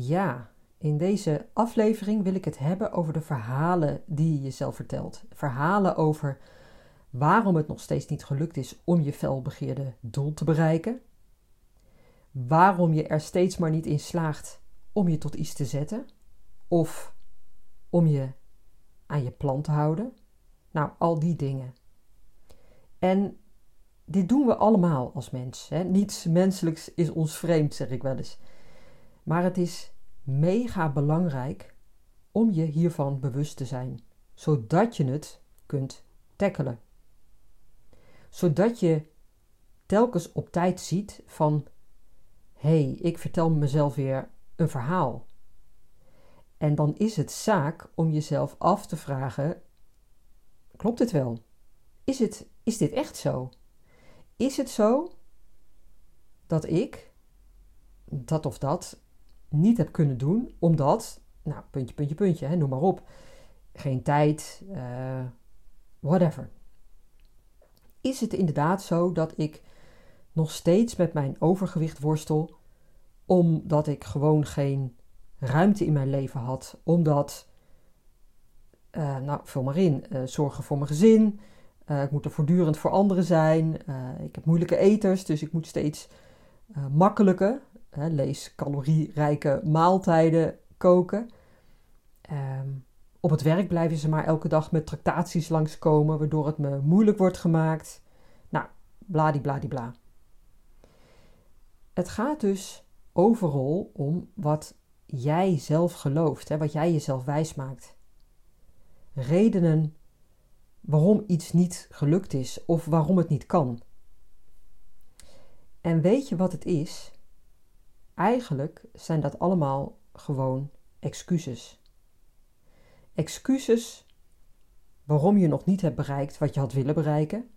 Ja, in deze aflevering wil ik het hebben over de verhalen die je jezelf vertelt. Verhalen over waarom het nog steeds niet gelukt is om je felbegeerde doel te bereiken. Waarom je er steeds maar niet in slaagt om je tot iets te zetten. Of om je aan je plan te houden. Nou, al die dingen. En dit doen we allemaal als mens. Hè? Niets menselijks is ons vreemd, zeg ik wel eens. Maar het is mega belangrijk om je hiervan bewust te zijn, zodat je het kunt tackelen. Zodat je telkens op tijd ziet van hé, hey, ik vertel mezelf weer een verhaal. En dan is het zaak om jezelf af te vragen: klopt het wel? Is, het, is dit echt zo? Is het zo dat ik dat of dat niet heb kunnen doen, omdat, nou, puntje, puntje, puntje, hè, noem maar op, geen tijd, uh, whatever. Is het inderdaad zo dat ik nog steeds met mijn overgewicht worstel, omdat ik gewoon geen ruimte in mijn leven had, omdat, uh, nou, vul maar in, uh, zorgen voor mijn gezin, ik moet er voortdurend voor anderen zijn, ik heb moeilijke eters, dus ik moet steeds makkelijker, lees calorierijke maaltijden koken. Ehm, op het werk blijven ze maar elke dag met tractaties langskomen, waardoor het me moeilijk wordt gemaakt. Nou, bladibladibla. Het gaat dus overal om wat jij zelf gelooft, hè, wat jij jezelf wijsmaakt. Redenen waarom iets niet gelukt is of waarom het niet kan. En weet je wat het is? Eigenlijk zijn dat allemaal gewoon excuses. Excuses waarom je nog niet hebt bereikt wat je had willen bereiken,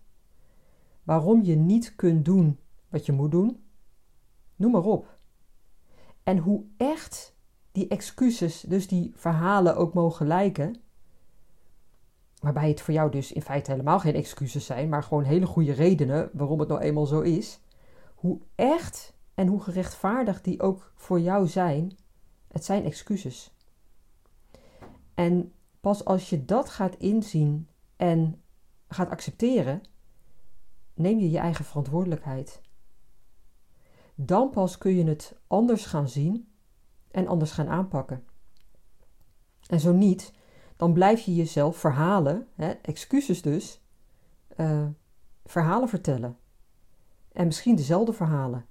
waarom je niet kunt doen wat je moet doen, noem maar op. En hoe echt die excuses, dus die verhalen ook mogen lijken, waarbij het voor jou dus in feite helemaal geen excuses zijn, maar gewoon hele goede redenen waarom het nou eenmaal zo is, hoe echt en hoe gerechtvaardigd die ook voor jou zijn, het zijn excuses. En pas als je dat gaat inzien en gaat accepteren, neem je je eigen verantwoordelijkheid. Dan pas kun je het anders gaan zien en anders gaan aanpakken. En zo niet, dan blijf je jezelf verhalen, hè, excuses dus, uh, verhalen vertellen. En misschien dezelfde verhalen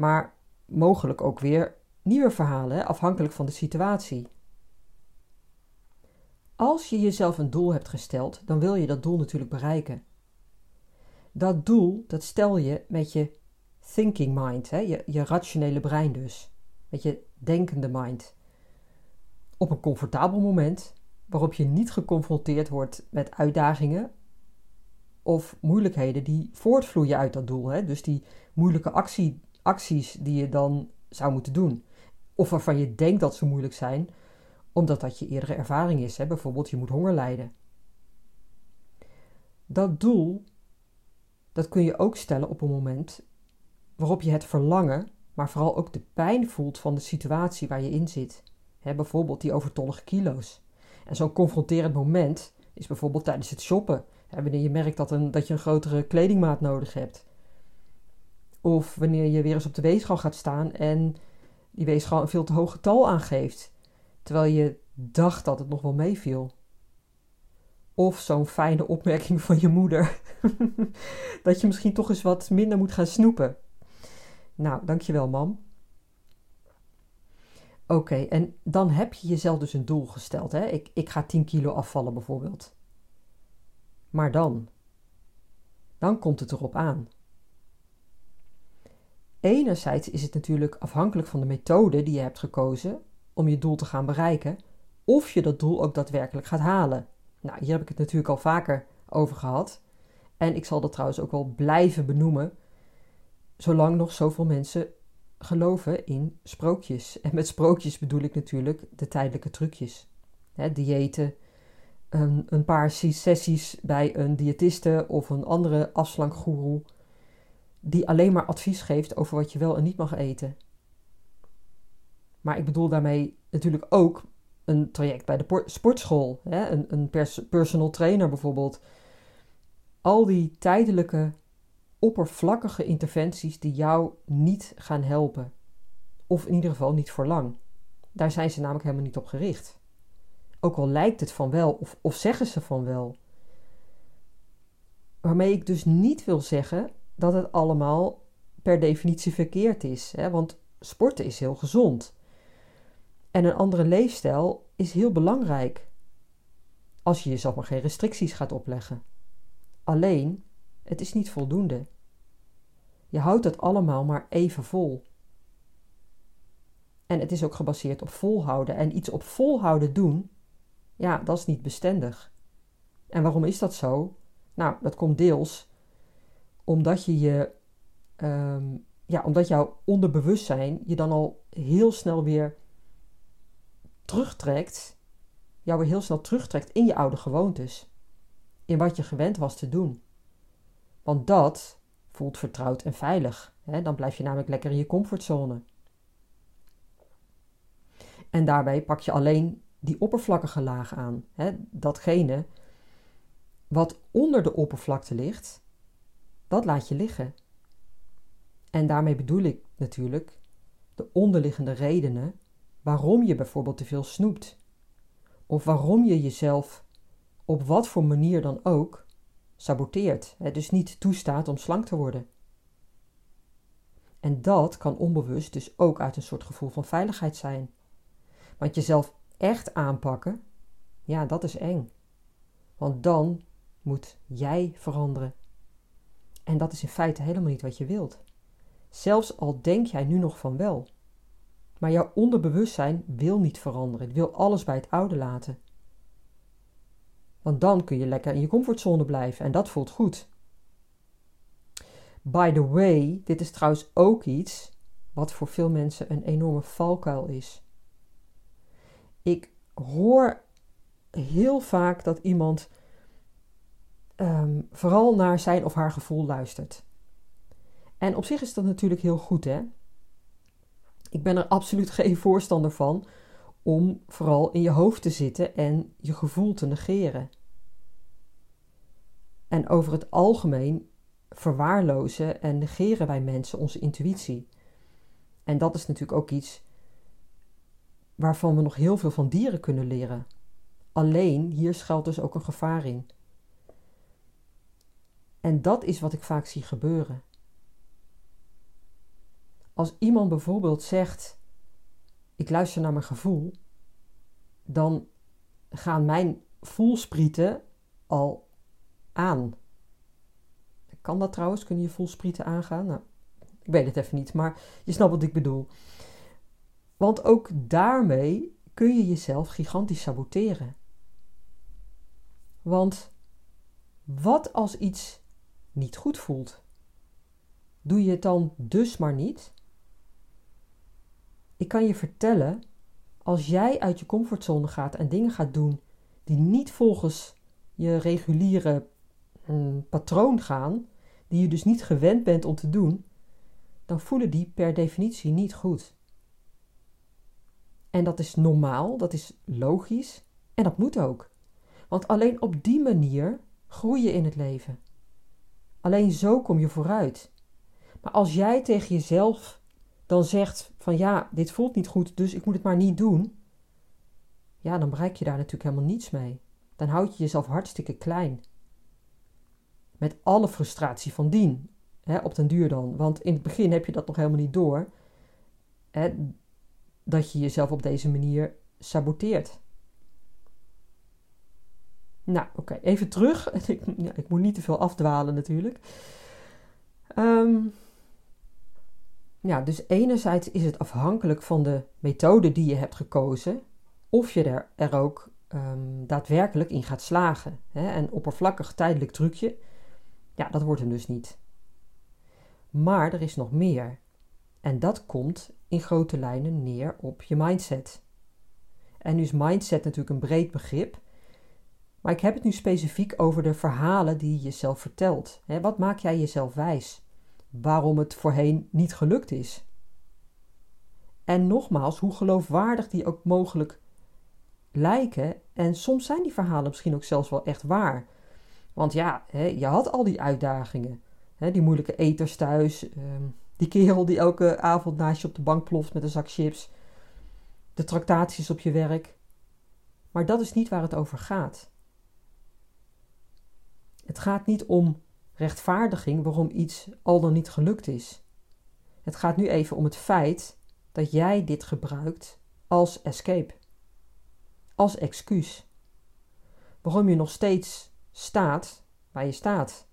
maar mogelijk ook weer nieuwe verhalen, afhankelijk van de situatie. Als je jezelf een doel hebt gesteld, dan wil je dat doel natuurlijk bereiken. Dat doel, dat stel je met je thinking mind, hè? Je, je rationele brein dus, met je denkende mind. Op een comfortabel moment waarop je niet geconfronteerd wordt met uitdagingen of moeilijkheden die voortvloeien uit dat doel. Hè? Dus die moeilijke actie acties die je dan zou moeten doen. Of waarvan je denkt dat ze moeilijk zijn, omdat dat je eerdere ervaring is. Hè? Bijvoorbeeld, je moet honger lijden. Dat doel, dat kun je ook stellen op een moment waarop je het verlangen, maar vooral ook de pijn voelt van de situatie waar je in zit. Hè, bijvoorbeeld die overtollige kilo's. En zo'n confronterend moment is bijvoorbeeld tijdens het shoppen. Wanneer je merkt dat, een, dat je een grotere kledingmaat nodig hebt. Of wanneer je weer eens op de weegschaal gaat staan en die weegschaal een veel te hoog getal aangeeft, terwijl je dacht dat het nog wel meeviel. Of zo'n fijne opmerking van je moeder, dat je misschien toch eens wat minder moet gaan snoepen. Nou, dankjewel, mam. Oké, en dan heb je jezelf dus een doel gesteld. Hè? Ik, ik ga 10 kilo afvallen bijvoorbeeld. Maar dan? Dan komt het erop aan. Enerzijds is het natuurlijk afhankelijk van de methode die je hebt gekozen om je doel te gaan bereiken, of je dat doel ook daadwerkelijk gaat halen. Nou, hier heb ik het natuurlijk al vaker over gehad. En ik zal dat trouwens ook wel blijven benoemen, zolang nog zoveel mensen geloven in sprookjes. En met sprookjes bedoel ik natuurlijk de tijdelijke trucjes. Hè, diëten, een, een paar sessies bij een diëtiste of een andere afslankgoeroe die alleen maar advies geeft over wat je wel en niet mag eten. Maar ik bedoel daarmee natuurlijk ook een traject bij de sportschool, hè? een, een personal trainer bijvoorbeeld. Al die tijdelijke, oppervlakkige interventies die jou niet gaan helpen. Of in ieder geval niet voor lang. Daar zijn ze namelijk helemaal niet op gericht. Ook al lijkt het van wel, of, of zeggen ze van wel. Waarmee ik dus niet wil zeggen dat het allemaal per definitie verkeerd is. Hè? Want sporten is heel gezond. En een andere leefstijl is heel belangrijk. Als je jezelf maar geen restricties gaat opleggen. Alleen, het is niet voldoende. Je houdt het allemaal maar even vol. En het is ook gebaseerd op volhouden. En iets op volhouden doen, ja, dat is niet bestendig. En waarom is dat zo? Nou, dat komt deels omdat je je, ehm, ja, omdat jouw onderbewustzijn je dan al heel snel weer terugtrekt, jou weer heel snel terugtrekt in je oude gewoontes, in wat je gewend was te doen. Want dat voelt vertrouwd en veilig. Hè? Dan blijf je namelijk lekker in je comfortzone. En daarbij pak je alleen die oppervlakkige laag aan. Hè? Datgene wat onder de oppervlakte ligt, dat laat je liggen. En daarmee bedoel ik natuurlijk de onderliggende redenen waarom je bijvoorbeeld te veel snoept. Of waarom je jezelf op wat voor manier dan ook saboteert. Dus niet toestaat om slank te worden. En dat kan onbewust dus ook uit een soort gevoel van veiligheid zijn. Want jezelf echt aanpakken, ja, dat is eng. Want dan moet jij veranderen. En dat is in feite helemaal niet wat je wilt. Zelfs al denk jij nu nog van wel. Maar jouw onderbewustzijn wil niet veranderen. Het wil alles bij het oude laten. Want dan kun je lekker in je comfortzone blijven en dat voelt goed. By the way, dit is trouwens ook iets wat voor veel mensen een enorme valkuil is. Ik hoor heel vaak dat iemand um, vooral naar zijn of haar gevoel luistert. En op zich is dat natuurlijk heel goed, hè? Ik ben er absoluut geen voorstander van om vooral in je hoofd te zitten en je gevoel te negeren. En over het algemeen verwaarlozen en negeren wij mensen onze intuïtie. En dat is natuurlijk ook iets waarvan we nog heel veel van dieren kunnen leren. Alleen hier schuilt dus ook een gevaar in. En dat is wat ik vaak zie gebeuren. Als iemand bijvoorbeeld zegt: Ik luister naar mijn gevoel, dan gaan mijn voelsprieten al aan. Kan dat trouwens? Kunnen je voelsprieten aangaan? Nou, ik weet het even niet, maar je snapt wat ik bedoel. Want ook daarmee kun je jezelf gigantisch saboteren. Want wat als iets niet goed voelt? Doe je het dan dus maar niet? Ik kan je vertellen, als jij uit je comfortzone gaat en dingen gaat doen die niet volgens je reguliere mm, patroon gaan, die je dus niet gewend bent om te doen, dan voelen die per definitie niet goed. En dat is normaal, dat is logisch en dat moet ook. Want alleen op die manier groei je in het leven. Alleen zo kom je vooruit. Maar als jij tegen jezelf dan zegt van ja, dit voelt niet goed, dus ik moet het maar niet doen. Ja, dan bereik je daar natuurlijk helemaal niets mee. Dan houd je jezelf hartstikke klein. Met alle frustratie van dien. Hè, op den duur dan. Want in het begin heb je dat nog helemaal niet door. Hè, dat je jezelf op deze manier saboteert. Nou, oké, even terug. Ik, ik, moet niet te veel afdwalen natuurlijk. Um, Ja, dus enerzijds is het afhankelijk van de methode die je hebt gekozen, of je er, er ook um, daadwerkelijk in gaat slagen. Hè? En oppervlakkig tijdelijk trucje, ja, dat wordt hem dus niet. Maar er is nog meer. En dat komt in grote lijnen neer op je mindset. En nu is mindset natuurlijk een breed begrip. Maar ik heb het nu specifiek over de verhalen die je jezelf vertelt. Wat maak jij jezelf wijs? Waarom het voorheen niet gelukt is? En nogmaals, hoe geloofwaardig die ook mogelijk lijken. En soms zijn die verhalen misschien ook zelfs wel echt waar. Want ja, je had al die uitdagingen. Die moeilijke eters thuis. Ehm, die kerel die elke avond naast je op de bank ploft met een zak chips. De tractaties op je werk. Maar dat is niet waar het over gaat. Het gaat niet om rechtvaardiging waarom iets al dan niet gelukt is. Het gaat nu even om het feit dat jij dit gebruikt als escape, als excuus. Waarom je nog steeds staat waar je staat.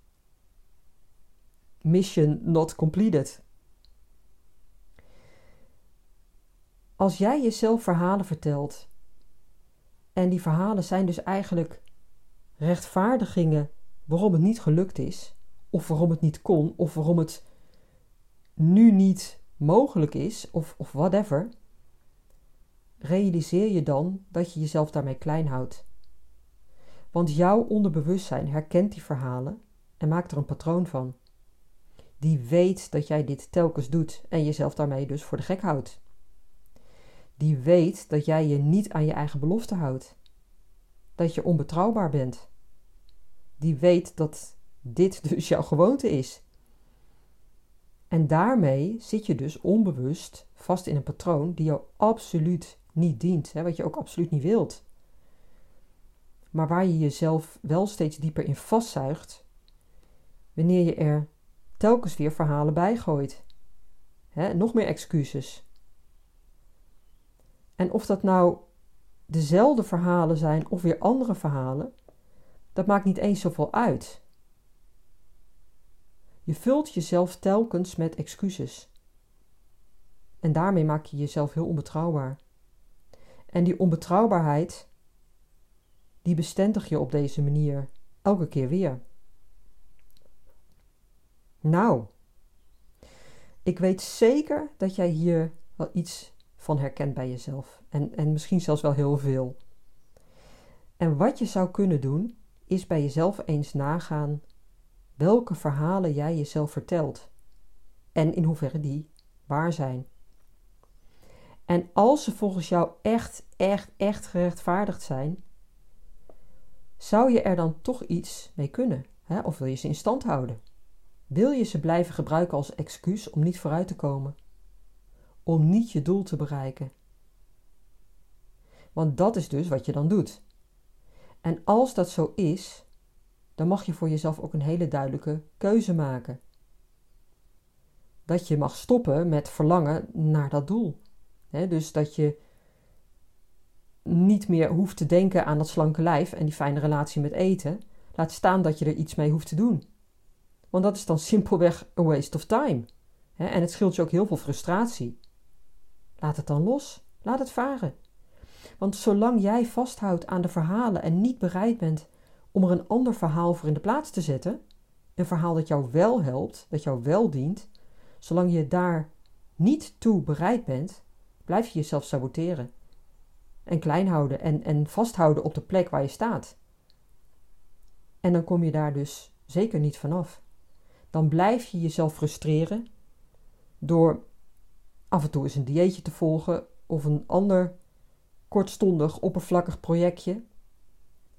Mission not completed. Als jij jezelf verhalen vertelt, en die verhalen zijn dus eigenlijk rechtvaardigingen waarom het niet gelukt is, of waarom het niet kon, of waarom het nu niet mogelijk is, of, of whatever, realiseer je dan dat je jezelf daarmee klein houdt. Want jouw onderbewustzijn herkent die verhalen en maakt er een patroon van. Die weet dat jij dit telkens doet en jezelf daarmee dus voor de gek houdt. Die weet dat jij je niet aan je eigen belofte houdt. Dat je onbetrouwbaar bent die weet dat dit dus jouw gewoonte is. En daarmee zit je dus onbewust vast in een patroon die jou absoluut niet dient, hè, wat je ook absoluut niet wilt. Maar waar je jezelf wel steeds dieper in vastzuigt, wanneer je er telkens weer verhalen bij gooit. Hè, nog meer excuses. En of dat nou dezelfde verhalen zijn of weer andere verhalen, dat maakt niet eens zoveel uit. Je vult jezelf telkens met excuses. En daarmee maak je jezelf heel onbetrouwbaar. En die onbetrouwbaarheid, die bestendig je op deze manier elke keer weer. Nou, ik weet zeker dat jij hier wel iets van herkent bij jezelf. En, en misschien zelfs wel heel veel. En wat je zou kunnen doen, is bij jezelf eens nagaan welke verhalen jij jezelf vertelt en in hoeverre die waar zijn. En als ze volgens jou echt, echt, echt gerechtvaardigd zijn, zou je er dan toch iets mee kunnen? Hè? Of wil je ze in stand houden? Wil je ze blijven gebruiken als excuus om niet vooruit te komen? Om niet je doel te bereiken? Want dat is dus wat je dan doet. En als dat zo is, dan mag je voor jezelf ook een hele duidelijke keuze maken. Dat je mag stoppen met verlangen naar dat doel. dus dat je niet meer hoeft te denken aan dat slanke lijf en die fijne relatie met eten. Laat staan dat je er iets mee hoeft te doen. Want dat is dan simpelweg een waste of time. en het scheelt je ook heel veel frustratie. Laat het dan los. Laat het varen. Want zolang jij vasthoudt aan de verhalen en niet bereid bent om er een ander verhaal voor in de plaats te zetten, een verhaal dat jou wel helpt, dat jou wel dient, zolang je daar niet toe bereid bent, blijf je jezelf saboteren. En klein houden en, en vasthouden op de plek waar je staat. En dan kom je daar dus zeker niet vanaf. Dan blijf je jezelf frustreren door af en toe eens een dieetje te volgen of een ander kortstondig, oppervlakkig projectje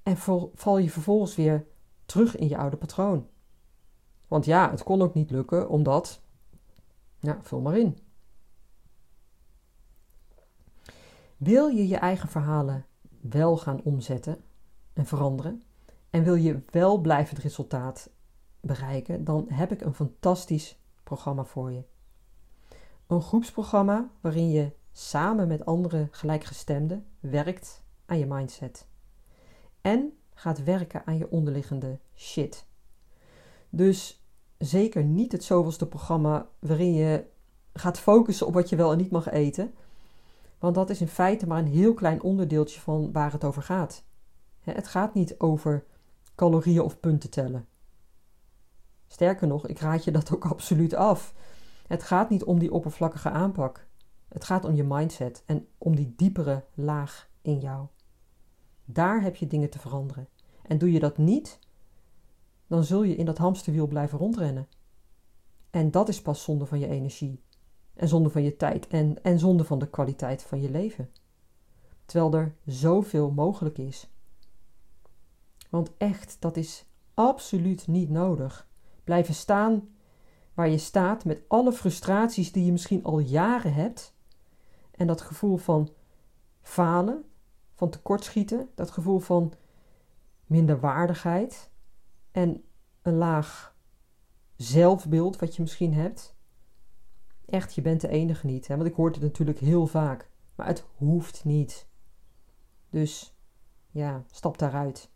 en val je vervolgens weer terug in je oude patroon. Want ja, het kon ook niet lukken, omdat. Ja, vul maar in. Wil je je eigen verhalen wel gaan omzetten en veranderen? En wil je wel blijvend resultaat bereiken? Dan heb ik een fantastisch programma voor je. Een groepsprogramma waarin je samen met andere gelijkgestemden werkt aan je mindset. En gaat werken aan je onderliggende shit. Dus zeker niet het zoveelste programma waarin je gaat focussen op wat je wel en niet mag eten. Want dat is in feite maar een heel klein onderdeeltje van waar het over gaat. Het gaat niet over calorieën of punten tellen. Sterker nog, ik raad je dat ook absoluut af. Het gaat niet om die oppervlakkige aanpak. Het gaat om je mindset en om die diepere laag in jou. Daar heb je dingen te veranderen. En doe je dat niet, dan zul je in dat hamsterwiel blijven rondrennen. En dat is pas zonde van je energie. En zonde van je tijd. En, en zonde van de kwaliteit van je leven. Terwijl er zoveel mogelijk is. Want echt, dat is absoluut niet nodig. Blijven staan waar je staat met alle frustraties die je misschien al jaren hebt. En dat gevoel van falen, van tekortschieten, dat gevoel van minderwaardigheid en een laag zelfbeeld wat je misschien hebt. Echt, je bent de enige niet. Hè? Want ik hoor het natuurlijk heel vaak. Maar het hoeft niet. Dus ja, stap daaruit.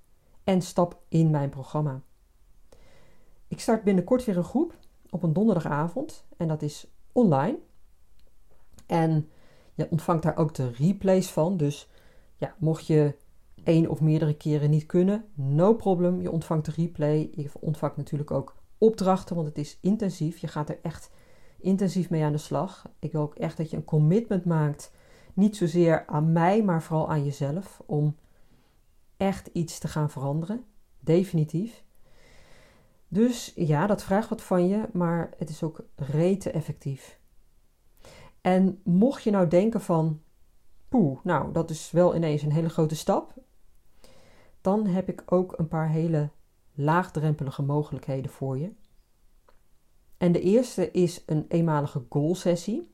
En stap in mijn programma. Ik start binnenkort weer een groep op een donderdagavond. En dat is online. En je ontvangt daar ook de replays van. Dus ja, mocht je één of meerdere keren niet kunnen, no problem. Je ontvangt de replay. Je ontvangt natuurlijk ook opdrachten, want het is intensief. Je gaat er echt intensief mee aan de slag. Ik wil ook echt dat je een commitment maakt. Niet zozeer aan mij, maar vooral aan jezelf. Om echt iets te gaan veranderen. Definitief. Dus ja, dat vraagt wat van je, maar het is ook rete effectief. En mocht je nou denken van, poeh, nou dat is wel ineens een hele grote stap, dan heb ik ook een paar hele laagdrempelige mogelijkheden voor je. En de eerste is een eenmalige goal sessie.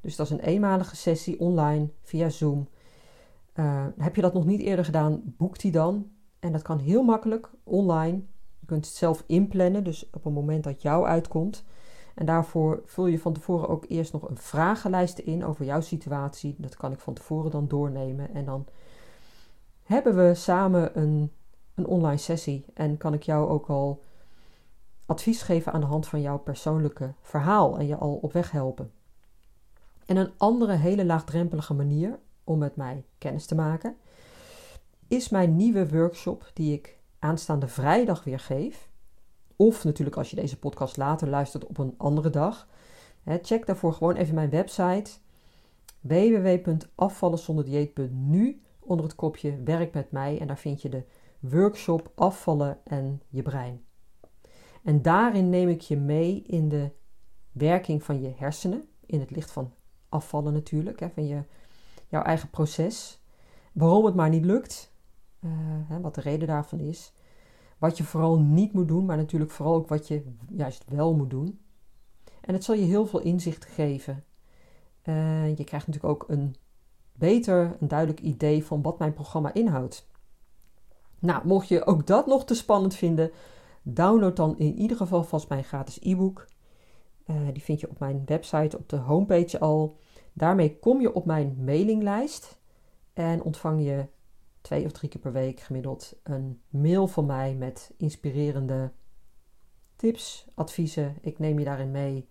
Dus dat is een eenmalige sessie online via Zoom. Uh, heb je dat nog niet eerder gedaan, boek die dan. En dat kan heel makkelijk online. Je kunt het zelf inplannen, dus op het moment dat jou uitkomt. En daarvoor vul je van tevoren ook eerst nog een vragenlijst in over jouw situatie. Dat kan ik van tevoren dan doornemen. En dan hebben we samen een, een online sessie. En kan ik jou ook al advies geven aan de hand van jouw persoonlijke verhaal en je al op weg helpen. En een andere hele laagdrempelige manier om met mij kennis te maken is mijn nieuwe workshop die ik aanstaande vrijdag weer geef. Of natuurlijk als je deze podcast later luistert op een andere dag. Check daarvoor gewoon even mijn website www.afvallenzonderdieet.nu onder het kopje Werk met mij en daar vind je de workshop Afvallen en je brein. En daarin neem ik je mee in de werking van je hersenen, in het licht van afvallen natuurlijk, van je, jouw eigen proces. Waarom het maar niet lukt, hè, wat de reden daarvan is. Wat je vooral niet moet doen, maar natuurlijk vooral ook wat je juist wel moet doen. En het zal je heel veel inzicht geven. Uh, je krijgt natuurlijk ook een beter, een duidelijk idee van wat mijn programma inhoudt. Nou, mocht je ook dat nog te spannend vinden, Download dan in ieder geval vast mijn gratis e-book. Uh, die vind je op mijn website, op de homepage al. Daarmee kom je op mijn mailinglijst en ontvang je twee of drie keer per week gemiddeld een mail van mij met inspirerende tips, adviezen. Ik neem je daarin mee.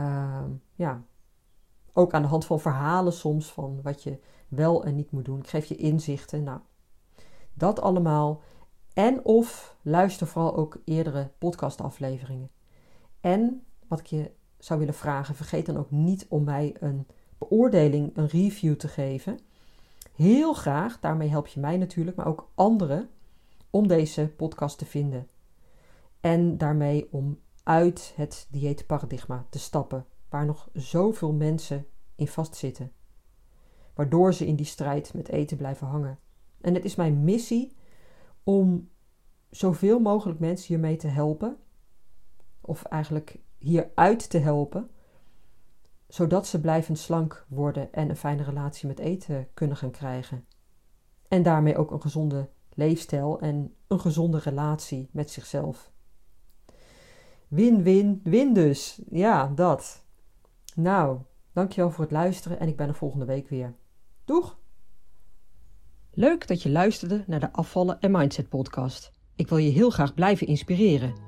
Uh, ja, ook aan de hand van verhalen soms van wat je wel en niet moet doen. Ik geef je inzichten. Nou, dat allemaal. En of luister vooral ook eerdere podcastafleveringen. En wat ik je zou willen vragen, vergeet dan ook niet om mij een beoordeling, een review te geven. Heel graag, daarmee help je mij natuurlijk, maar ook anderen om deze podcast te vinden. En daarmee om uit het dieetparadigma te stappen, waar nog zoveel mensen in vastzitten. Waardoor ze in die strijd met eten blijven hangen. En het is mijn missie om zoveel mogelijk mensen hiermee te helpen, of eigenlijk hieruit te helpen, zodat ze blijvend slank worden en een fijne relatie met eten kunnen gaan krijgen. En daarmee ook een gezonde leefstijl en een gezonde relatie met zichzelf. Win, win, win dus. Ja, dat. Nou, dankjewel voor het luisteren en ik ben er volgende week weer. Doeg! Leuk dat je luisterde naar de Afvallen en Mindset podcast. Ik wil je heel graag blijven inspireren.